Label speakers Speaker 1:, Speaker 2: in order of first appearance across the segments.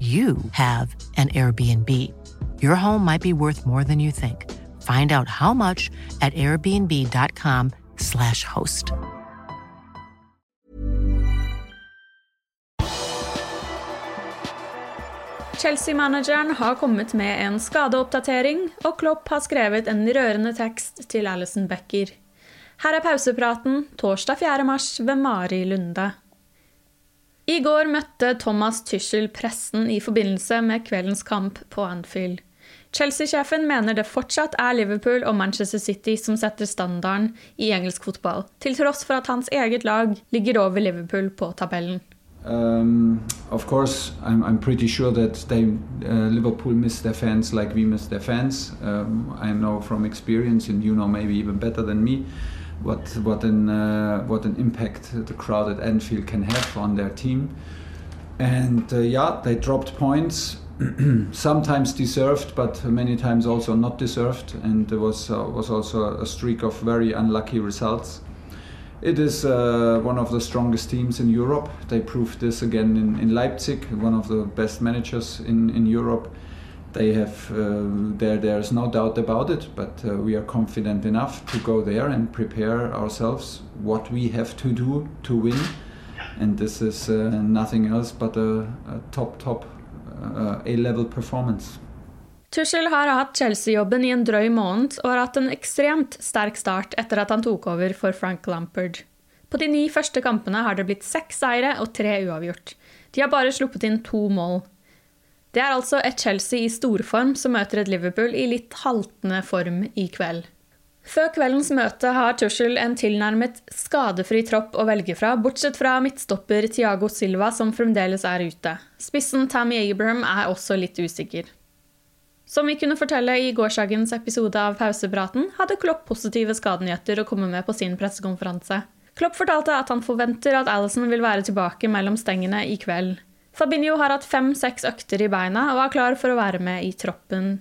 Speaker 1: you have an Airbnb. Your home might be worth more than you think. Find out how much at airbnb.com/slash host.
Speaker 2: Chelsea-manageren har kommet med en skadeoppdatering, og Klopp har skrevet en rørende tekst til Alison Becker. Her er pausepraten torsdag 4. mars ved Mari Lunde. I går møtte Thomas Tyschel pressen i forbindelse med kveldens kamp på Anfield. Chelsea-sjefen mener det fortsatt er Liverpool og Manchester City som setter standarden i engelsk fotball, til tross for at hans eget lag ligger over Liverpool på tabellen.
Speaker 3: Um, of course, I'm, I'm pretty sure that they, uh, Liverpool miss their fans like we miss their fans. Um, I know from experience, and you know maybe even better than me, what what an uh, what an impact the crowd at Anfield can have on their team. And uh, yeah, they dropped points, sometimes deserved, but many times also not deserved. And there was uh, was also a streak of very unlucky results. It is uh, one of the strongest teams in Europe. They proved this again in, in Leipzig, one of the best managers in, in Europe. They have uh, there. There's no doubt about it. But uh, we are confident enough to go there and prepare ourselves what we have to do to win. And this is uh, nothing else but a, a top, top A-level performance.
Speaker 2: Tuchel har hatt Chelsea-jobben i en drøy måned og har hatt en ekstremt sterk start etter at han tok over for Frank Lampard. På de ni første kampene har det blitt seks seire og tre uavgjort. De har bare sluppet inn to mål. Det er altså et Chelsea i storform som møter et Liverpool i litt haltende form i kveld. Før kveldens møte har Tuchel en tilnærmet skadefri tropp å velge fra, bortsett fra midtstopper Tiago Silva, som fremdeles er ute. Spissen Tammy Abraham er også litt usikker. Som vi kunne fortelle i gårsdagens episode av Pausepraten, hadde Klopp positive skadenyheter å komme med på sin pressekonferanse. Klopp fortalte at han forventer at Alison vil være tilbake mellom stengene i kveld. Fabinho har hatt fem-seks økter i beina og er klar for å være med i troppen.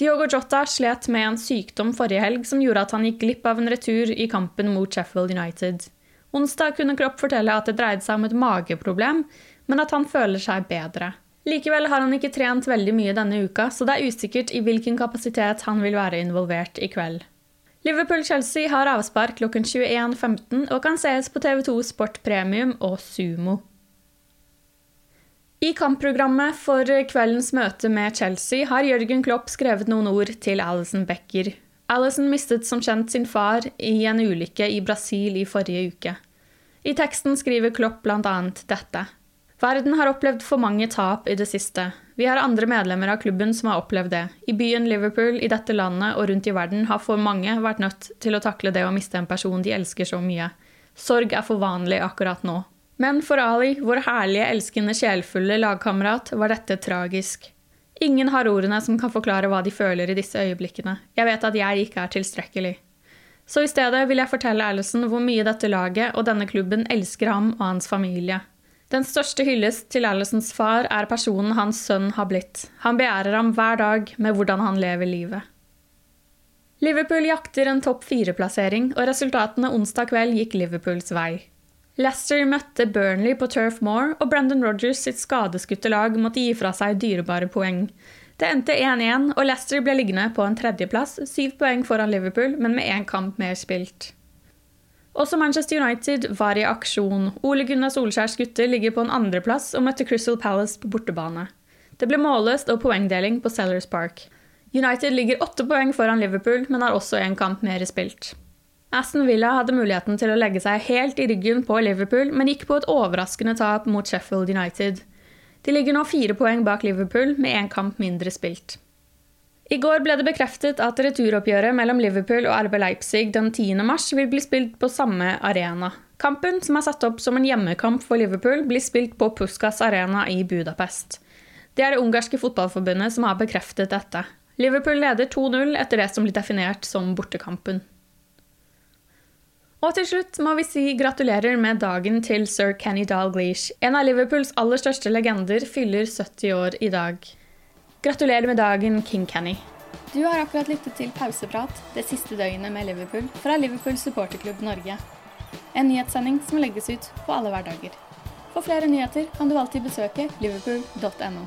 Speaker 2: Diogo Jota slet med en sykdom forrige helg som gjorde at han gikk glipp av en retur i kampen mot Sheffield United. Onsdag kunne Klopp fortelle at det dreide seg om et mageproblem, men at han føler seg bedre. Likevel har han ikke trent veldig mye denne uka, så det er usikkert i hvilken kapasitet han vil være involvert i kveld. Liverpool-Chelsea har avspark klokken 21.15 og kan sees på TV2 Sport Premium og Sumo. I kampprogrammet for kveldens møte med Chelsea har Jørgen Klopp skrevet noen ord til Alison Becker. Alison mistet som kjent sin far i en ulykke i Brasil i forrige uke. I teksten skriver Klopp bl.a. dette. Verden har opplevd for mange tap i det siste. Vi har andre medlemmer av klubben som har opplevd det. I byen Liverpool, i dette landet og rundt i verden har for mange vært nødt til å takle det å miste en person de elsker så mye. Sorg er for vanlig akkurat nå. Men for Ali, vår herlige, elskende, sjelfulle lagkamerat, var dette tragisk. Ingen har ordene som kan forklare hva de føler i disse øyeblikkene. Jeg vet at jeg ikke er tilstrekkelig. Så i stedet vil jeg fortelle Allison hvor mye dette laget og denne klubben elsker ham og hans familie. Den største hyllest til Allisons far er personen hans sønn har blitt. Han begjærer ham hver dag med hvordan han lever livet. Liverpool jakter en topp fire-plassering, og resultatene onsdag kveld gikk Liverpools vei. Leicester møtte Burnley på Turf Moor, og Brendan Rogers sitt skadeskutte lag måtte gi fra seg dyrebare poeng. Det endte 1-1, og Leicester ble liggende på en tredjeplass, syv poeng foran Liverpool, men med én kamp mer spilt. Også Manchester United var i aksjon. Ole Gunnar Solskjærs gutter ligger på en andreplass og møtte Crystal Palace på bortebane. Det ble målløst og poengdeling på Sellers Park. United ligger åtte poeng foran Liverpool, men har også en kamp mer spilt. Aston Villa hadde muligheten til å legge seg helt i ryggen på Liverpool, men gikk på et overraskende tap mot Sheffield United. De ligger nå fire poeng bak Liverpool, med én kamp mindre spilt. I går ble det bekreftet at returoppgjøret mellom Liverpool og RB Leipzig den 10. mars vil bli spilt på samme arena. Kampen, som er satt opp som en hjemmekamp for Liverpool, blir spilt på Puskas arena i Budapest. Det er det ungarske fotballforbundet som har bekreftet dette. Liverpool leder 2-0 etter det som blir definert som bortekampen. Og til slutt må vi si gratulerer med dagen til sir Kenny Dalglish. En av Liverpools aller største legender fyller 70 år i dag. Gratulerer med dagen, King Kenny.
Speaker 4: Du har akkurat lyttet til Pauseprat det siste døgnet med Liverpool fra Liverpool supporterklubb Norge. En nyhetssending som legges ut på alle hverdager. For flere nyheter kan du alltid besøke liverpool.no.